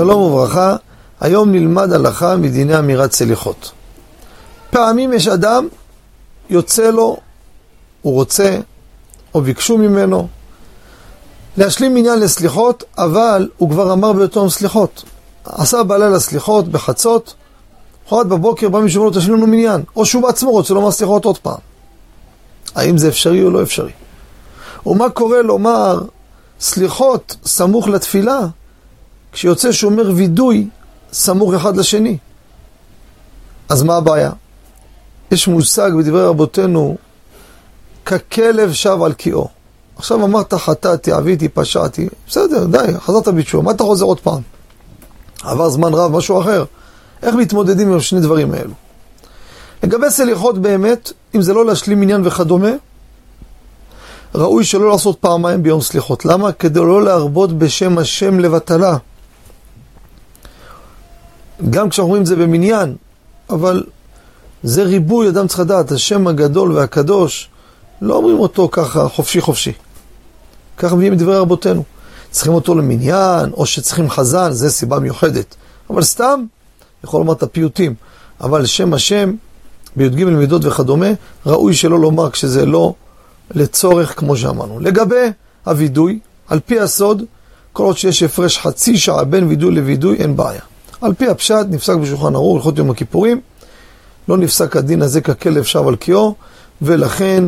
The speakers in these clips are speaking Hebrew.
שלום וברכה, היום נלמד הלכה מדיני אמירת סליחות. פעמים יש אדם, יוצא לו, הוא רוצה, או ביקשו ממנו, להשלים עניין לסליחות, אבל הוא כבר אמר ביותו סליחות. עשה בלילה סליחות בחצות, חורת בבוקר בא מישהו ואומר לו תשלים לנו מניין, או שהוא בעצמו רוצה לומר סליחות עוד פעם. האם זה אפשרי או לא אפשרי? ומה קורה לומר סליחות סמוך לתפילה, כשיוצא שאומר וידוי סמוך אחד לשני? אז מה הבעיה? יש מושג בדברי רבותינו, ככלב שב על קיאו. עכשיו אמרת חטאתי, עביתי, פשעתי, בסדר, די, חזרת בתשובה, מה אתה חוזר עוד פעם? עבר זמן רב, משהו אחר. איך מתמודדים עם שני דברים האלו? לגבי סליחות באמת, אם זה לא להשלים עניין וכדומה, ראוי שלא לעשות פעמיים ביום סליחות. למה? כדי לא להרבות בשם השם לבטלה. גם כשאנחנו אומרים את זה במניין, אבל זה ריבוי, אדם צריך לדעת, השם הגדול והקדוש, לא אומרים אותו ככה חופשי חופשי. ככה מביאים את דברי רבותינו. צריכים אותו למניין, או שצריכים חזן, זה סיבה מיוחדת. אבל סתם, יכול לומר את הפיוטים. אבל שם השם, בי"ג מידות וכדומה, ראוי שלא לומר כשזה לא לצורך, כמו שאמרנו. לגבי הווידוי, על פי הסוד, כל עוד שיש הפרש חצי שעה בין וידוי לווידוי, אין בעיה. על פי הפשט, נפסק בשולחן ערוך, הלכות יום הכיפורים, לא נפסק הדין הזה ככלב שב על קיאו, ולכן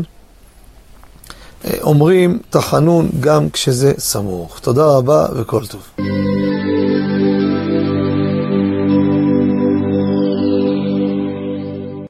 אומרים תחנון גם כשזה סמוך. תודה רבה וכל טוב.